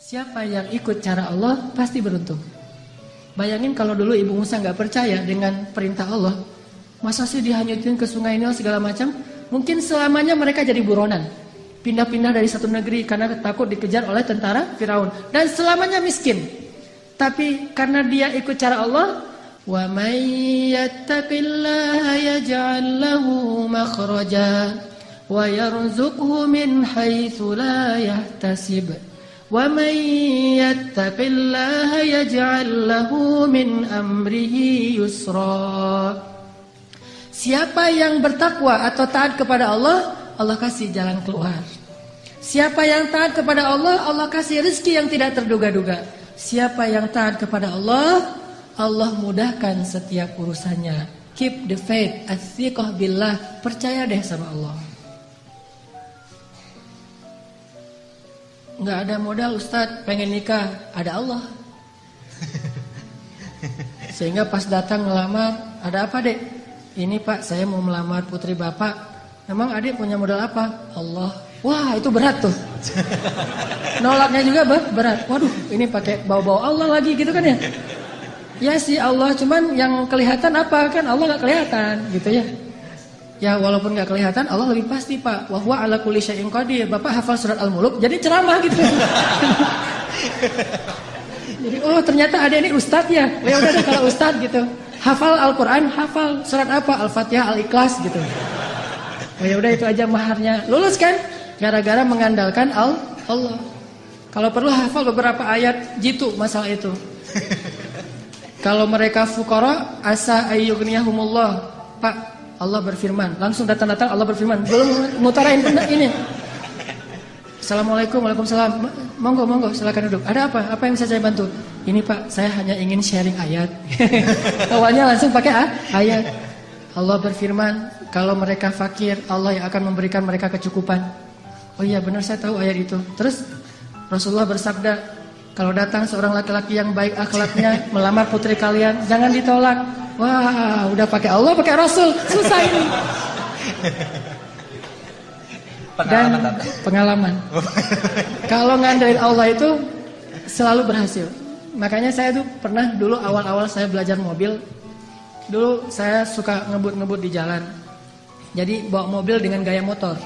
Siapa yang ikut cara Allah pasti beruntung. Bayangin kalau dulu Ibu Musa nggak percaya dengan perintah Allah, masa sih dihanyutin ke sungai Nil segala macam? Mungkin selamanya mereka jadi buronan. Pindah-pindah dari satu negeri karena takut dikejar oleh tentara Firaun dan selamanya miskin. Tapi karena dia ikut cara Allah, wa may yattaqillaha yaj'al lahu makhraja wa yarzuqhu min haitsu la. ومن يتق الله يجعل له من أمره يسرا Siapa yang bertakwa atau taat kepada Allah, Allah kasih jalan keluar. Siapa yang taat kepada Allah, Allah kasih rezeki yang tidak terduga-duga. Siapa yang taat kepada Allah, Allah mudahkan setiap urusannya. Keep the faith, as-siqah billah, percaya deh sama Allah. Nggak ada modal Ustadz. Pengen nikah ada Allah. Sehingga pas datang ngelamar ada apa dek? Ini pak saya mau melamar putri bapak. Memang adik punya modal apa? Allah. Wah itu berat tuh. Nolaknya juga berat. Waduh ini pakai bau-bau Allah lagi gitu kan ya? Ya sih Allah. Cuman yang kelihatan apa? Kan Allah nggak kelihatan gitu ya Ya walaupun nggak kelihatan Allah lebih pasti Pak. Wahwa ala kulli syai'in qadir. Bapak hafal surat Al-Muluk jadi ceramah gitu. jadi oh ternyata ada ini ustad ya. Ya udah deh kalau ustad gitu. Hafal Al-Qur'an, hafal surat apa? Al-Fatihah, Al-Ikhlas gitu. Oh ya udah itu aja maharnya. Lulus kan? Gara-gara mengandalkan Al Allah. Kalau perlu hafal beberapa ayat jitu masalah itu. Kalau mereka fukara asa ayyughniyahumullah. Pak, Allah berfirman, langsung datang-datang Allah berfirman, belum mutarain ini. Assalamualaikum, waalaikumsalam. Monggo, monggo, silakan duduk. Ada apa? Apa yang bisa saya bantu? Ini Pak, saya hanya ingin sharing ayat. Awalnya langsung pakai ah, ayat. Allah berfirman, kalau mereka fakir, Allah yang akan memberikan mereka kecukupan. Oh iya, benar saya tahu ayat itu. Terus Rasulullah bersabda, kalau datang seorang laki-laki yang baik akhlaknya melamar putri kalian, jangan ditolak. Wah, udah pakai Allah, pakai Rasul, susah ini. Pengalaman, Dan pengalaman. Kalau ngandelin Allah itu selalu berhasil. Makanya saya tuh pernah dulu awal-awal saya belajar mobil, dulu saya suka ngebut-ngebut di jalan. Jadi bawa mobil dengan gaya motor.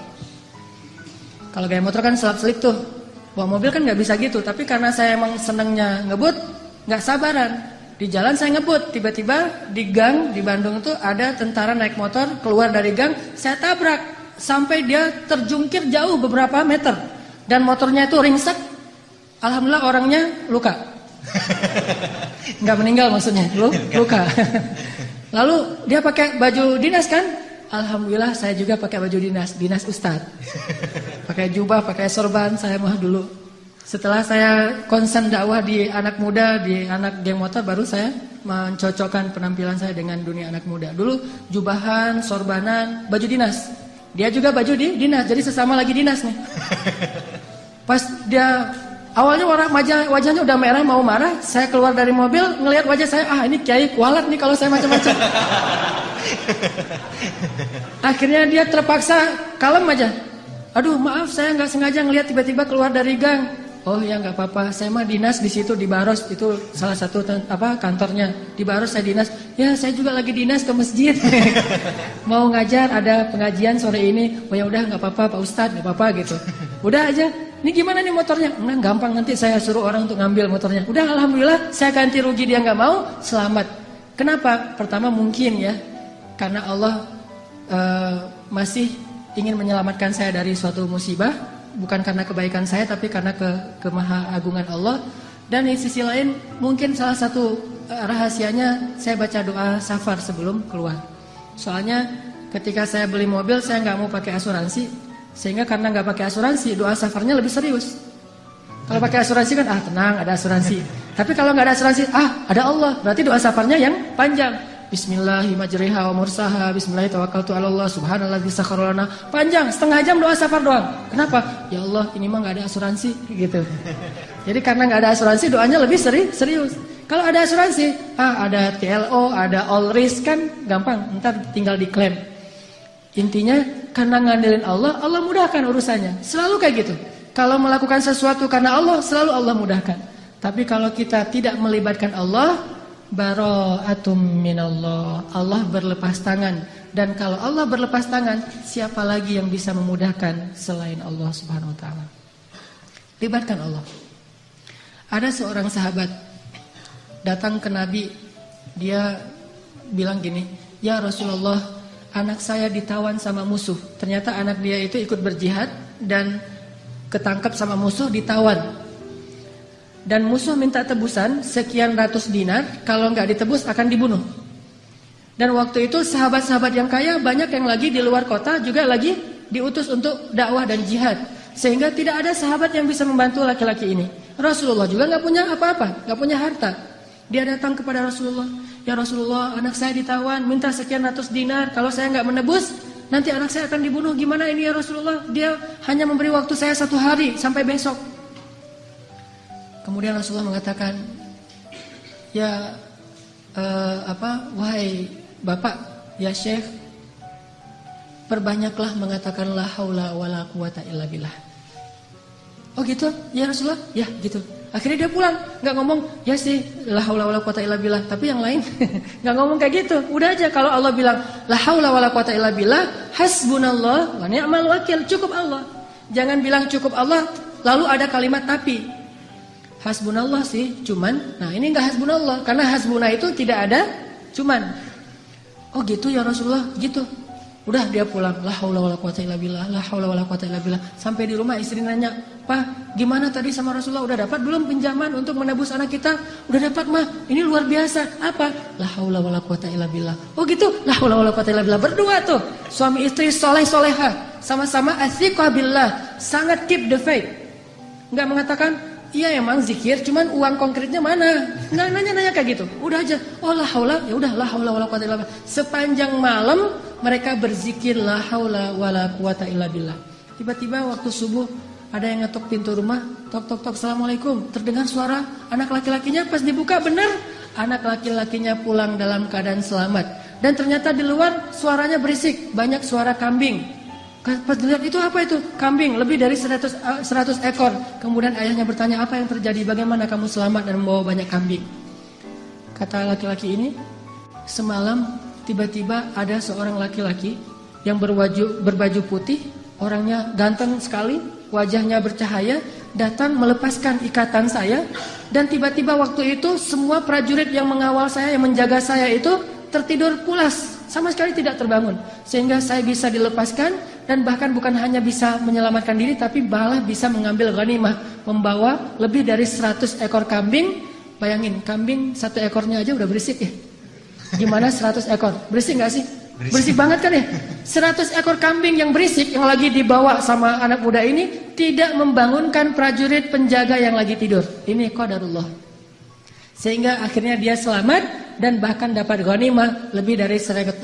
Kalau gaya motor kan selap-selip tuh. Bawa mobil kan nggak bisa gitu. Tapi karena saya emang senengnya ngebut, nggak sabaran. Di jalan saya ngebut, tiba-tiba di gang di Bandung itu ada tentara naik motor keluar dari gang, saya tabrak sampai dia terjungkir jauh beberapa meter dan motornya itu ringsek. Alhamdulillah orangnya luka. Nggak meninggal maksudnya, luka. Lalu dia pakai baju dinas kan? Alhamdulillah saya juga pakai baju dinas, dinas ustadz. Pakai jubah, pakai sorban, saya mah dulu setelah saya konsen dakwah di anak muda, di anak geng motor, baru saya mencocokkan penampilan saya dengan dunia anak muda. Dulu jubahan, sorbanan, baju dinas. Dia juga baju di dinas, jadi sesama lagi dinas nih. Pas dia awalnya warna wajah, wajahnya udah merah mau marah, saya keluar dari mobil ngelihat wajah saya, ah ini kiai kualat nih kalau saya macam-macam. Akhirnya dia terpaksa kalem aja. Aduh maaf saya nggak sengaja ngelihat tiba-tiba keluar dari gang. Oh ya nggak apa-apa, saya mah dinas di situ di Baros itu salah satu apa kantornya di Baros saya dinas. Ya saya juga lagi dinas ke masjid, mau ngajar ada pengajian sore ini. Oh ya udah nggak apa-apa Pak Ustadz nggak apa-apa gitu. Udah aja. Ini gimana nih motornya? Enggak gampang nanti saya suruh orang untuk ngambil motornya. Udah alhamdulillah saya ganti rugi dia nggak mau selamat. Kenapa? Pertama mungkin ya karena Allah uh, masih ingin menyelamatkan saya dari suatu musibah bukan karena kebaikan saya tapi karena ke kemahaagungan Allah. Dan di sisi lain mungkin salah satu eh, rahasianya saya baca doa safar sebelum keluar. Soalnya ketika saya beli mobil saya nggak mau pakai asuransi. Sehingga karena nggak pakai asuransi doa safarnya lebih serius. Kalau pakai asuransi kan ah tenang ada asuransi. Tapi kalau nggak ada asuransi ah ada Allah. Berarti doa safarnya yang panjang Bismillahirrahmanirrahim. Wa mursaha. Bismillahirrahmanirrahim. Subhanallah sakharolana Panjang, setengah jam doa safar doang. Kenapa? Ya Allah, ini mah gak ada asuransi gitu. Jadi karena gak ada asuransi Doanya lebih seri, serius. Kalau ada asuransi, ah ada TLO Ada all risk kan gampang. Ntar tinggal diklaim. Intinya karena ngandelin Allah Allah mudahkan urusannya. Selalu kayak gitu. Kalau melakukan sesuatu karena Allah, selalu Allah mudahkan. Tapi kalau kita tidak melibatkan Allah, bara'atum minallah. Allah berlepas tangan. Dan kalau Allah berlepas tangan, siapa lagi yang bisa memudahkan selain Allah Subhanahu wa taala? Libatkan Allah. Ada seorang sahabat datang ke Nabi, dia bilang gini, "Ya Rasulullah, anak saya ditawan sama musuh." Ternyata anak dia itu ikut berjihad dan ketangkap sama musuh ditawan. Dan musuh minta tebusan sekian ratus dinar, kalau nggak ditebus akan dibunuh. Dan waktu itu sahabat-sahabat yang kaya banyak yang lagi di luar kota juga lagi diutus untuk dakwah dan jihad. Sehingga tidak ada sahabat yang bisa membantu laki-laki ini. Rasulullah juga nggak punya apa-apa, nggak punya harta. Dia datang kepada Rasulullah, ya Rasulullah, anak saya ditawan, minta sekian ratus dinar. Kalau saya nggak menebus, Nanti anak saya akan dibunuh. Gimana ini ya Rasulullah? Dia hanya memberi waktu saya satu hari sampai besok. Kemudian Rasulullah mengatakan, ya uh, apa? Wahai bapak, ya Syekh, perbanyaklah mengatakan la haula wala quwata illa billah. Oh gitu? Ya Rasulullah? Ya gitu. Akhirnya dia pulang, nggak ngomong ya sih la haula wala quwata illa billah, tapi yang lain nggak ngomong kayak gitu. Udah aja kalau Allah bilang la haula wala quwata illa billah, hasbunallah wa ni'mal wakil, cukup Allah. Jangan bilang cukup Allah lalu ada kalimat tapi. Hasbunallah sih, cuman nah ini nggak hasbunallah karena hasbuna itu tidak ada cuman. Oh gitu ya Rasulullah, gitu. Udah dia pulang, la haula wala quwata illa billah, la haula wala quwata illa billah. Sampai di rumah istri nanya, "Pak, gimana tadi sama Rasulullah udah dapat belum pinjaman untuk menebus anak kita?" "Udah dapat, Mah. Ini luar biasa." "Apa?" "La haula wala quwata illa billah." "Oh gitu, la haula wala quwata illa billah." Berdua tuh, suami istri soleh soleha, sama-sama athiqah billah, sangat keep the faith. Enggak mengatakan, Iya emang zikir, cuman uang konkretnya mana? Nggak nanya-nanya kayak gitu. Udah aja. Oh la haula, ya udah la haula wala quwata illa billah. Sepanjang malam mereka berzikir la haula wala quwata illa. Tiba-tiba waktu subuh ada yang ngetok pintu rumah, tok tok tok assalamualaikum. Terdengar suara anak laki-lakinya pas dibuka benar anak laki-lakinya pulang dalam keadaan selamat. Dan ternyata di luar suaranya berisik, banyak suara kambing. Pas dilihat itu apa itu? Kambing lebih dari 100, 100 eh, ekor. Kemudian ayahnya bertanya apa yang terjadi? Bagaimana kamu selamat dan membawa banyak kambing? Kata laki-laki ini, semalam tiba-tiba ada seorang laki-laki yang berbaju, berbaju putih, orangnya ganteng sekali, wajahnya bercahaya, datang melepaskan ikatan saya dan tiba-tiba waktu itu semua prajurit yang mengawal saya, yang menjaga saya itu tertidur pulas, sama sekali tidak terbangun. Sehingga saya bisa dilepaskan dan bahkan bukan hanya bisa menyelamatkan diri tapi malah bisa mengambil ghanimah, membawa lebih dari 100 ekor kambing. Bayangin, kambing satu ekornya aja udah berisik ya. Gimana 100 ekor? Berisik gak sih? Berisik, berisik banget kan ya? 100 ekor kambing yang berisik yang lagi dibawa sama anak muda ini tidak membangunkan prajurit penjaga yang lagi tidur. Ini qadarullah. Sehingga akhirnya dia selamat dan bahkan dapat ghanimah lebih dari 100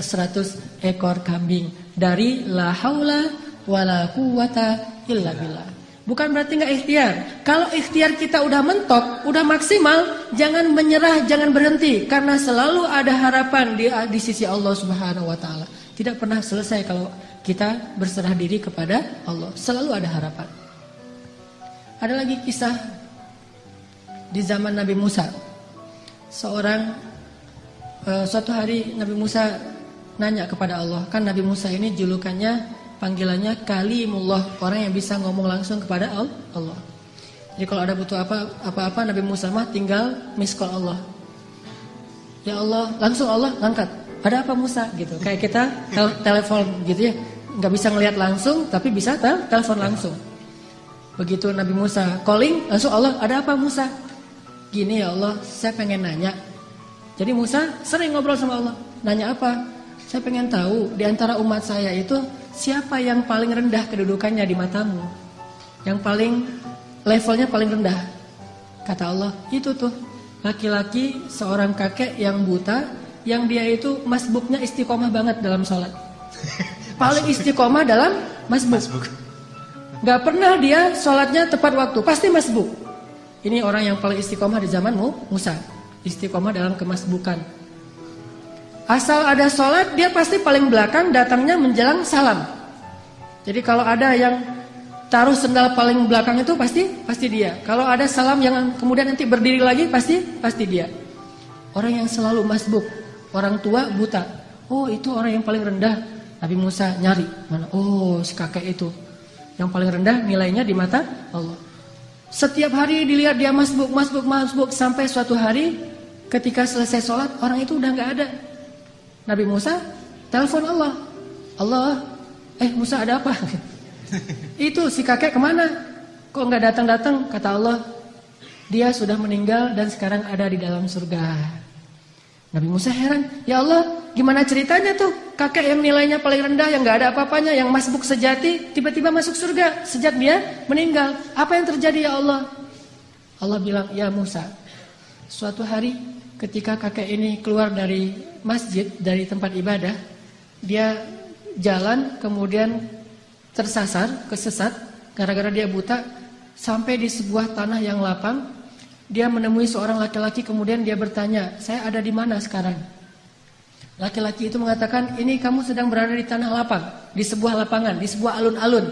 ekor kambing dari la haula wala quwata illa billah. Bukan berarti nggak ikhtiar. Kalau ikhtiar kita udah mentok, udah maksimal, jangan menyerah, jangan berhenti karena selalu ada harapan di di sisi Allah Subhanahu wa taala. Tidak pernah selesai kalau kita berserah diri kepada Allah. Selalu ada harapan. Ada lagi kisah di zaman Nabi Musa. Seorang uh, suatu hari Nabi Musa nanya kepada Allah. Kan Nabi Musa ini julukannya panggilannya Kalimullah, orang yang bisa ngomong langsung kepada Allah. Jadi kalau ada butuh apa apa-apa Nabi Musa mah tinggal miss call Allah. Ya Allah, langsung Allah angkat. Ada apa Musa gitu. Kayak kita tel telepon gitu ya. nggak bisa ngelihat langsung tapi bisa tel telepon langsung. Begitu Nabi Musa calling, langsung Allah, ada apa Musa? Gini ya Allah, saya pengen nanya. Jadi Musa sering ngobrol sama Allah. Nanya apa? Saya pengen tahu di antara umat saya itu siapa yang paling rendah kedudukannya di matamu? Yang paling levelnya paling rendah. Kata Allah, itu tuh laki-laki seorang kakek yang buta yang dia itu masbuknya istiqomah banget dalam sholat. paling istiqomah dalam masbuk. Gak pernah dia sholatnya tepat waktu, pasti masbuk. Ini orang yang paling istiqomah di zamanmu, Musa. Istiqomah dalam kemasbukan. Asal ada sholat dia pasti paling belakang datangnya menjelang salam. Jadi kalau ada yang taruh sendal paling belakang itu pasti pasti dia. Kalau ada salam yang kemudian nanti berdiri lagi pasti pasti dia. Orang yang selalu masbuk, orang tua buta. Oh, itu orang yang paling rendah. Nabi Musa nyari mana? Oh, si kakek itu. Yang paling rendah nilainya di mata Allah. Setiap hari dilihat dia masbuk, masbuk, masbuk sampai suatu hari ketika selesai sholat orang itu udah nggak ada. Nabi Musa telepon Allah. Allah, eh Musa ada apa? Itu si kakek ke mana? Kok nggak datang-datang? Kata Allah, dia sudah meninggal dan sekarang ada di dalam surga. Nabi Musa heran, ya Allah, gimana ceritanya tuh? Kakek yang nilainya paling rendah, yang nggak ada apa-apanya, yang masbuk sejati, tiba-tiba masuk surga sejak dia meninggal. Apa yang terjadi ya Allah? Allah bilang, ya Musa, suatu hari ketika kakek ini keluar dari masjid, dari tempat ibadah, dia jalan kemudian tersasar, kesesat gara-gara dia buta sampai di sebuah tanah yang lapang. Dia menemui seorang laki-laki kemudian dia bertanya, "Saya ada di mana sekarang?" Laki-laki itu mengatakan, "Ini kamu sedang berada di tanah lapang, di sebuah lapangan, di sebuah alun-alun."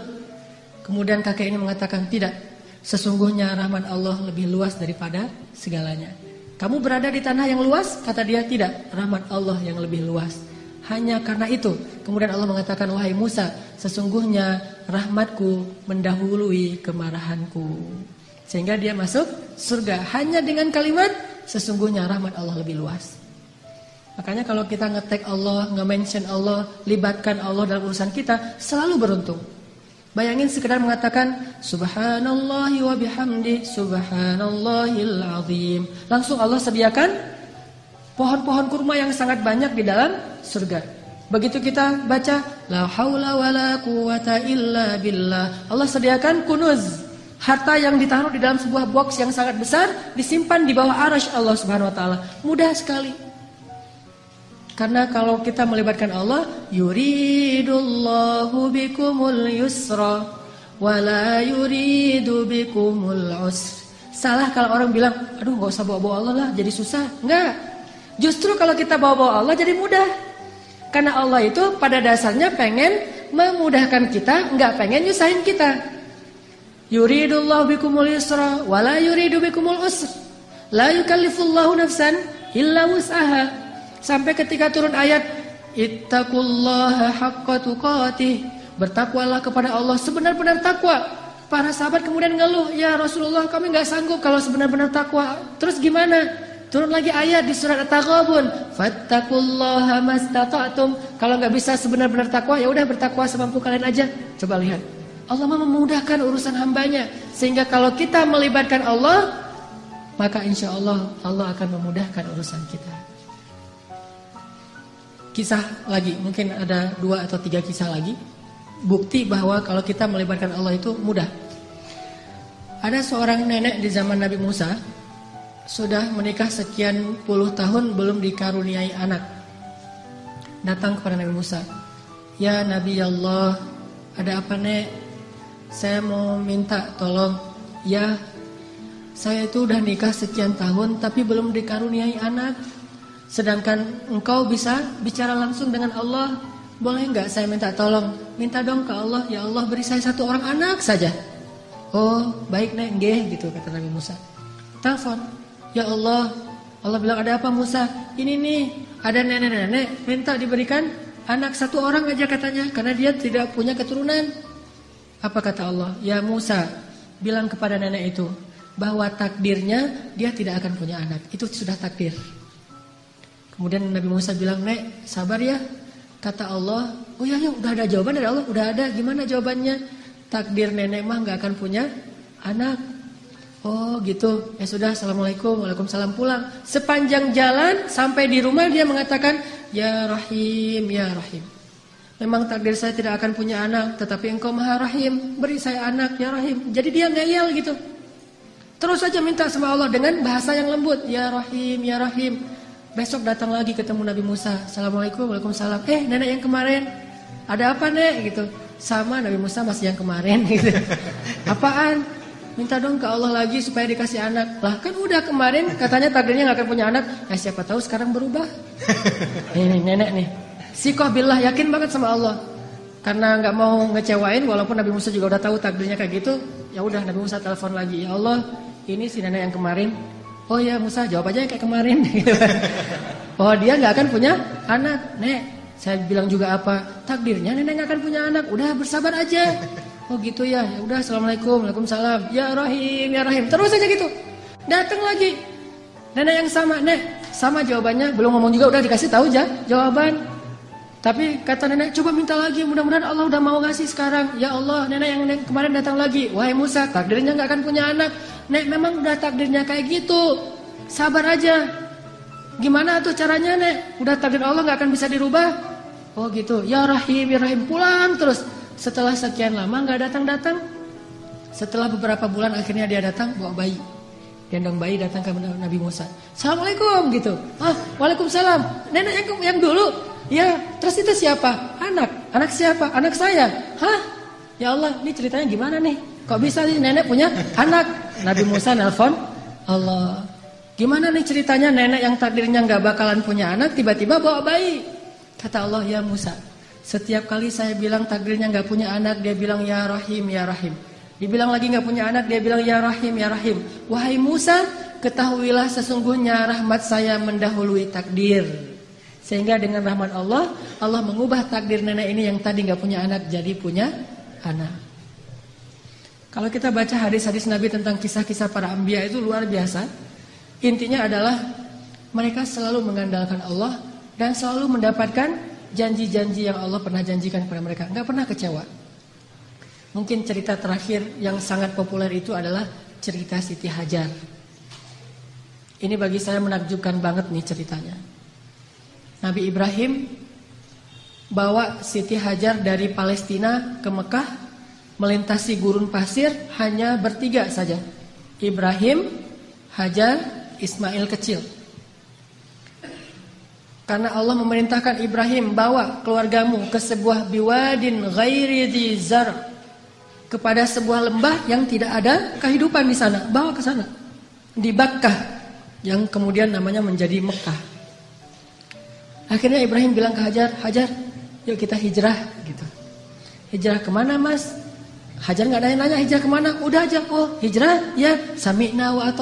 Kemudian kakek ini mengatakan, "Tidak. Sesungguhnya rahmat Allah lebih luas daripada segalanya." Kamu berada di tanah yang luas? Kata dia, "Tidak. Rahmat Allah yang lebih luas." Hanya karena itu, kemudian Allah mengatakan, "Wahai Musa, sesungguhnya rahmatku mendahului kemarahanku." Sehingga dia masuk surga hanya dengan kalimat sesungguhnya rahmat Allah lebih luas. Makanya kalau kita ngetek Allah, nge-mention Allah, libatkan Allah dalam urusan kita, selalu beruntung. Bayangin sekedar mengatakan subhanallahi wa bihamdi subhanallahil azim. Langsung Allah sediakan pohon-pohon kurma yang sangat banyak di dalam surga. Begitu kita baca la haula wala quwata illa billah. Allah sediakan kunuz, harta yang ditaruh di dalam sebuah box yang sangat besar disimpan di bawah arasy Allah Subhanahu wa taala. Mudah sekali. Karena kalau kita melibatkan Allah, yuridullahu bikumul yusra wala yuridu bikumul usra. Salah kalau orang bilang, aduh nggak usah bawa-bawa Allah lah, jadi susah. Enggak. Justru kalau kita bawa-bawa Allah jadi mudah. Karena Allah itu pada dasarnya pengen memudahkan kita, nggak pengen nyusahin kita. Yuridullahu bikumul yusra wa la yuridu bikumul usr. La yukallifullahu nafsan illa wus'aha. Sampai ketika turun ayat ittaqullaha haqqa tuqatih. Bertakwalah kepada Allah sebenar-benar takwa. Para sahabat kemudian ngeluh, "Ya Rasulullah, kami nggak sanggup kalau sebenar-benar takwa." Terus gimana? Turun lagi ayat di surat At-Taghabun, "Fattaqullaha mastata'tum." Kalau nggak bisa sebenar-benar takwa, ya udah bertakwa semampu kalian aja. Coba lihat. Allah memudahkan urusan hambanya sehingga kalau kita melibatkan Allah, maka insya Allah Allah akan memudahkan urusan kita. Kisah lagi, mungkin ada dua atau tiga kisah lagi. Bukti bahwa kalau kita melibatkan Allah itu mudah. Ada seorang nenek di zaman Nabi Musa sudah menikah sekian puluh tahun belum dikaruniai anak. Datang kepada Nabi Musa. Ya Nabi Allah, ada apa nek? Saya mau minta tolong. Ya, saya itu udah nikah sekian tahun tapi belum dikaruniai anak. Sedangkan engkau bisa bicara langsung dengan Allah. Boleh nggak saya minta tolong? Minta dong ke Allah, ya Allah beri saya satu orang anak saja. Oh, baik nek, nggih gitu kata Nabi Musa. Telepon. Ya Allah, Allah bilang ada apa Musa? Ini nih, ada nenek-nenek minta diberikan anak satu orang aja katanya karena dia tidak punya keturunan. Apa kata Allah? Ya Musa, bilang kepada nenek itu bahwa takdirnya dia tidak akan punya anak. Itu sudah takdir. Kemudian Nabi Musa bilang, "Nek, sabar ya." Kata Allah, "Oh ya, ya udah ada jawaban dari Allah, udah ada. Gimana jawabannya? Takdir nenek mah nggak akan punya anak." Oh gitu, ya sudah Assalamualaikum, Waalaikumsalam. Pulang. Sepanjang jalan sampai di rumah dia mengatakan Ya Rahim, Ya Rahim. Memang takdir saya tidak akan punya anak Tetapi engkau maha Rahim. Beri saya anak, Ya Rahim. Jadi dia ngeyel gitu. Terus saja minta sama Allah dengan bahasa yang lembut Ya Rahim, Ya Rahim Besok datang lagi ketemu Nabi Musa Assalamualaikum, Waalaikumsalam Eh nenek yang kemarin Ada apa nek gitu Sama Nabi Musa masih yang kemarin gitu Apaan? minta dong ke Allah lagi supaya dikasih anak. Lah kan udah kemarin katanya takdirnya gak akan punya anak. Nah siapa tahu sekarang berubah. ini nenek nih. Sikoh billah yakin banget sama Allah. karena nggak mau ngecewain walaupun Nabi Musa juga udah tahu takdirnya kayak gitu, ya udah Nabi Musa telepon lagi, "Ya Allah, ini si nenek yang kemarin." "Oh ya Musa, jawab aja kayak kemarin." oh, dia nggak akan punya anak. Nek, saya bilang juga apa? Takdirnya nenek nggak akan punya anak. Udah bersabar aja. Oh gitu ya. Ya udah, assalamualaikum, waalaikumsalam. Ya Rahim, ya Rahim. Terus aja gitu. Datang lagi. Nenek yang sama, Nek, sama jawabannya. Belum ngomong juga udah dikasih tahu aja jawaban. Tapi kata nenek, coba minta lagi. Mudah-mudahan Allah udah mau ngasih sekarang. Ya Allah, nenek yang nenek kemarin datang lagi. Wahai Musa, takdirnya nggak akan punya anak. Nek, memang udah takdirnya kayak gitu. Sabar aja. Gimana tuh caranya, Nek? Udah takdir Allah nggak akan bisa dirubah? Oh gitu. Ya Rahim, ya Rahim. Pulang terus. Setelah sekian lama nggak datang-datang. Setelah beberapa bulan akhirnya dia datang bawa bayi. Gendong bayi datang ke Nabi Musa. Assalamualaikum gitu. Ah, waalaikumsalam. Nenek yang yang dulu Ya, terus itu siapa? Anak. Anak siapa? Anak saya. Hah? Ya Allah, ini ceritanya gimana nih? Kok bisa nih nenek punya anak? Nabi Musa nelfon Allah. Gimana nih ceritanya nenek yang takdirnya nggak bakalan punya anak tiba-tiba bawa bayi? Kata Allah, ya Musa. Setiap kali saya bilang takdirnya nggak punya anak, dia bilang ya Rahim, ya Rahim. Dibilang lagi nggak punya anak, dia bilang ya Rahim, ya Rahim. Wahai Musa, ketahuilah sesungguhnya rahmat saya mendahului takdir. Sehingga dengan rahmat Allah, Allah mengubah takdir nenek ini yang tadi nggak punya anak jadi punya anak. Kalau kita baca hadis-hadis Nabi tentang kisah-kisah para ambia itu luar biasa. Intinya adalah mereka selalu mengandalkan Allah dan selalu mendapatkan janji-janji yang Allah pernah janjikan kepada mereka. Nggak pernah kecewa. Mungkin cerita terakhir yang sangat populer itu adalah cerita Siti Hajar. Ini bagi saya menakjubkan banget nih ceritanya. Nabi Ibrahim bawa Siti Hajar dari Palestina ke Mekah melintasi gurun pasir hanya bertiga saja. Ibrahim, Hajar, Ismail kecil. Karena Allah memerintahkan Ibrahim bawa keluargamu ke sebuah biwadin ghairi zar kepada sebuah lembah yang tidak ada kehidupan di sana, bawa ke sana. Di Bakkah yang kemudian namanya menjadi Mekah. Akhirnya Ibrahim bilang ke Hajar, Hajar, yuk kita hijrah gitu. Hijrah ke mana mas? Hajar nggak nanya-nanya hijrah ke mana? Udah aja, oh hijrah ya sami'na wa.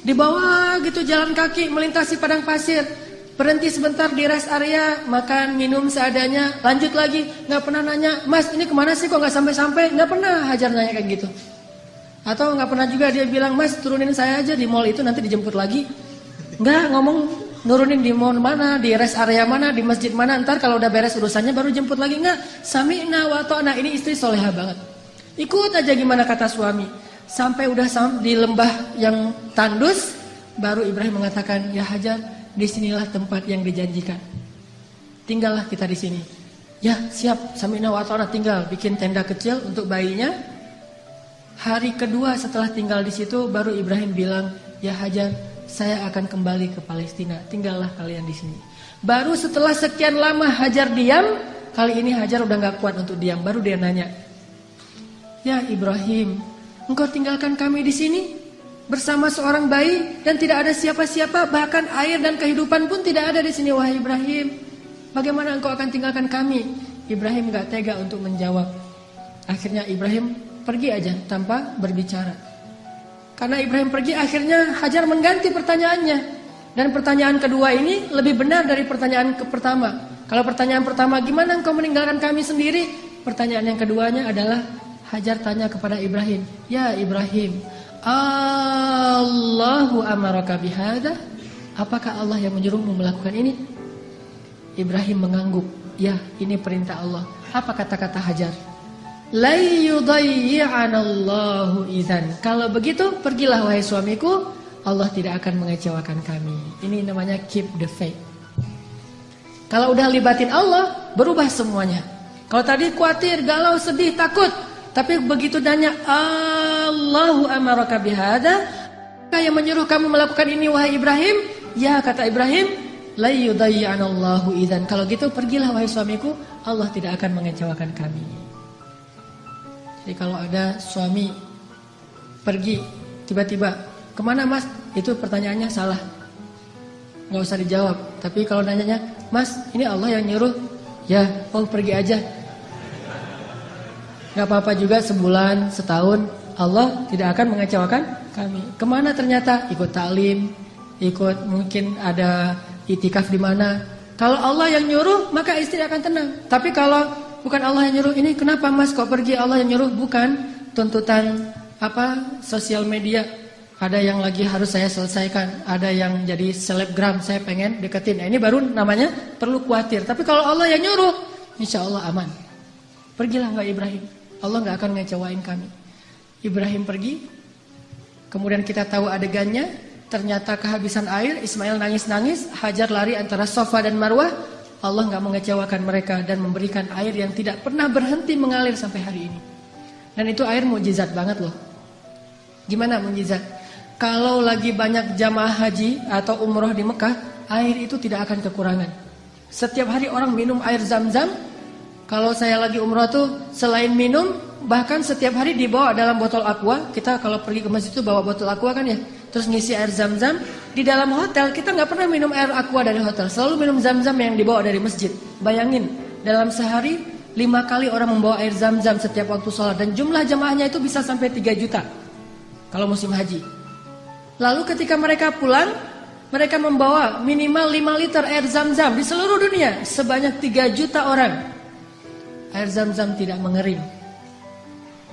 Di bawah gitu jalan kaki melintasi padang pasir. Berhenti sebentar di rest area, makan, minum seadanya, lanjut lagi. Nggak pernah nanya, mas ini ke mana sih kok nggak sampai-sampai? Nggak pernah Hajar nanya kayak gitu. Atau nggak pernah juga dia bilang, mas turunin saya aja di mall itu nanti dijemput lagi. Nggak ngomong nurunin di mall mana, di rest area mana, di masjid mana, ntar kalau udah beres urusannya baru jemput lagi nggak? Sami'na wa ta'na. Ini istri soleha banget. Ikut aja gimana kata suami. Sampai udah di lembah yang tandus, baru Ibrahim mengatakan, "Ya Hajar, di sinilah tempat yang dijanjikan. Tinggallah kita di sini." Ya, siap. Sami'na wa ta'na tinggal bikin tenda kecil untuk bayinya. Hari kedua setelah tinggal di situ baru Ibrahim bilang, "Ya Hajar, saya akan kembali ke Palestina. Tinggallah kalian di sini. Baru setelah sekian lama Hajar diam, kali ini Hajar udah nggak kuat untuk diam. Baru dia nanya, Ya Ibrahim, engkau tinggalkan kami di sini bersama seorang bayi dan tidak ada siapa-siapa, bahkan air dan kehidupan pun tidak ada di sini, wahai Ibrahim. Bagaimana engkau akan tinggalkan kami? Ibrahim nggak tega untuk menjawab. Akhirnya Ibrahim pergi aja tanpa berbicara. Karena Ibrahim pergi akhirnya Hajar mengganti pertanyaannya. Dan pertanyaan kedua ini lebih benar dari pertanyaan ke pertama. Kalau pertanyaan pertama gimana engkau meninggalkan kami sendiri? Pertanyaan yang keduanya adalah Hajar tanya kepada Ibrahim, "Ya Ibrahim, Allahu amaraka bihada?" Apakah Allah yang menyuruhmu melakukan ini? Ibrahim mengangguk, "Ya, ini perintah Allah." Apa kata-kata Hajar? Layyudayyi'anallahu idzan. Kalau begitu, pergilah wahai suamiku, Allah tidak akan mengecewakan kami. Ini namanya keep the faith. Kalau udah libatin Allah, berubah semuanya. Kalau tadi khawatir, galau, sedih, takut, tapi begitu nanya Allahu amaraka bihada, yang menyuruh kamu melakukan ini wahai Ibrahim? Ya kata Ibrahim, la idzan. Kalau gitu pergilah wahai suamiku, Allah tidak akan mengecewakan kami. Jadi kalau ada suami pergi tiba-tiba ke mana mas? Itu pertanyaannya salah. Nggak usah dijawab. Tapi kalau nanyanya, mas ini Allah yang nyuruh. Ya, oh pergi aja. Gak apa-apa juga sebulan, setahun. Allah tidak akan mengecewakan kami. Ke mana ternyata? Ikut taklim, ikut mungkin ada itikaf di mana. Kalau Allah yang nyuruh, maka istri akan tenang. Tapi kalau bukan Allah yang nyuruh, ini kenapa mas kok pergi Allah yang nyuruh? Bukan tuntutan apa sosial media. Ada yang lagi harus saya selesaikan, ada yang jadi selebgram saya pengen deketin. Nah, ini baru namanya perlu khawatir. Tapi kalau Allah yang nyuruh, insya Allah aman. Pergilah nggak Ibrahim. Allah nggak akan ngecewain kami. Ibrahim pergi, kemudian kita tahu adegannya, ternyata kehabisan air, Ismail nangis-nangis, Hajar lari antara Sofa dan Marwah, Allah nggak mengecewakan mereka dan memberikan air yang tidak pernah berhenti mengalir sampai hari ini. Dan itu air mujizat banget loh. Gimana mujizat? Kalau lagi banyak jamaah haji atau umroh di Mekah, air itu tidak akan kekurangan. Setiap hari orang minum air zam-zam. Kalau saya lagi umroh tuh selain minum, bahkan setiap hari dibawa dalam botol aqua. Kita kalau pergi ke masjid itu bawa botol aqua kan ya. Terus ngisi air zam-zam. Di dalam hotel kita nggak pernah minum air aqua dari hotel. Selalu minum zam-zam yang dibawa dari masjid. Bayangin, dalam sehari lima kali orang membawa air zam-zam setiap waktu sholat. Dan jumlah jamaahnya itu bisa sampai 3 juta. Kalau musim haji. Lalu ketika mereka pulang, mereka membawa minimal 5 liter air zam-zam di seluruh dunia. Sebanyak 3 juta orang. Air zam-zam tidak mengering.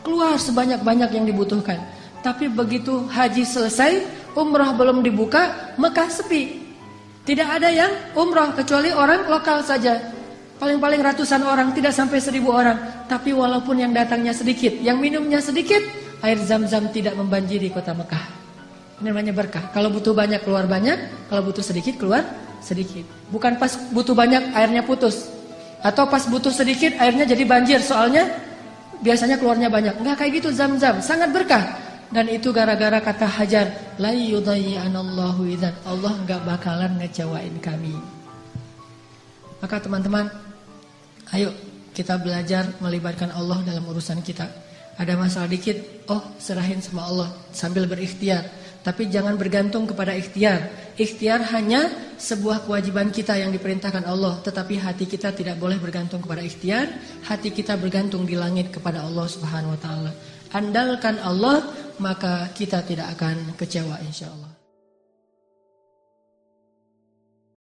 Keluar sebanyak-banyak yang dibutuhkan. Tapi begitu haji selesai, umrah belum dibuka, Mekah sepi. Tidak ada yang umrah kecuali orang lokal saja. Paling-paling ratusan orang, tidak sampai seribu orang. Tapi walaupun yang datangnya sedikit, yang minumnya sedikit, air zam-zam tidak membanjiri kota Mekah. Ini namanya berkah. Kalau butuh banyak keluar banyak, kalau butuh sedikit keluar sedikit. Bukan pas butuh banyak airnya putus. Atau pas butuh sedikit airnya jadi banjir soalnya biasanya keluarnya banyak. Enggak kayak gitu zam-zam, sangat berkah. Dan itu gara-gara kata Hajar, la yudayyi'anallahu idzan. Allah enggak bakalan ngecewain kami. Maka teman-teman, ayo kita belajar melibatkan Allah dalam urusan kita. Ada masalah dikit, oh serahin sama Allah sambil berikhtiar. Tapi jangan bergantung kepada ikhtiar. Ikhtiar hanya sebuah kewajiban kita yang diperintahkan Allah. Tetapi hati kita tidak boleh bergantung kepada ikhtiar. Hati kita bergantung di langit kepada Allah subhanahu wa ta'ala. Andalkan Allah, maka kita tidak akan kecewa insya Allah.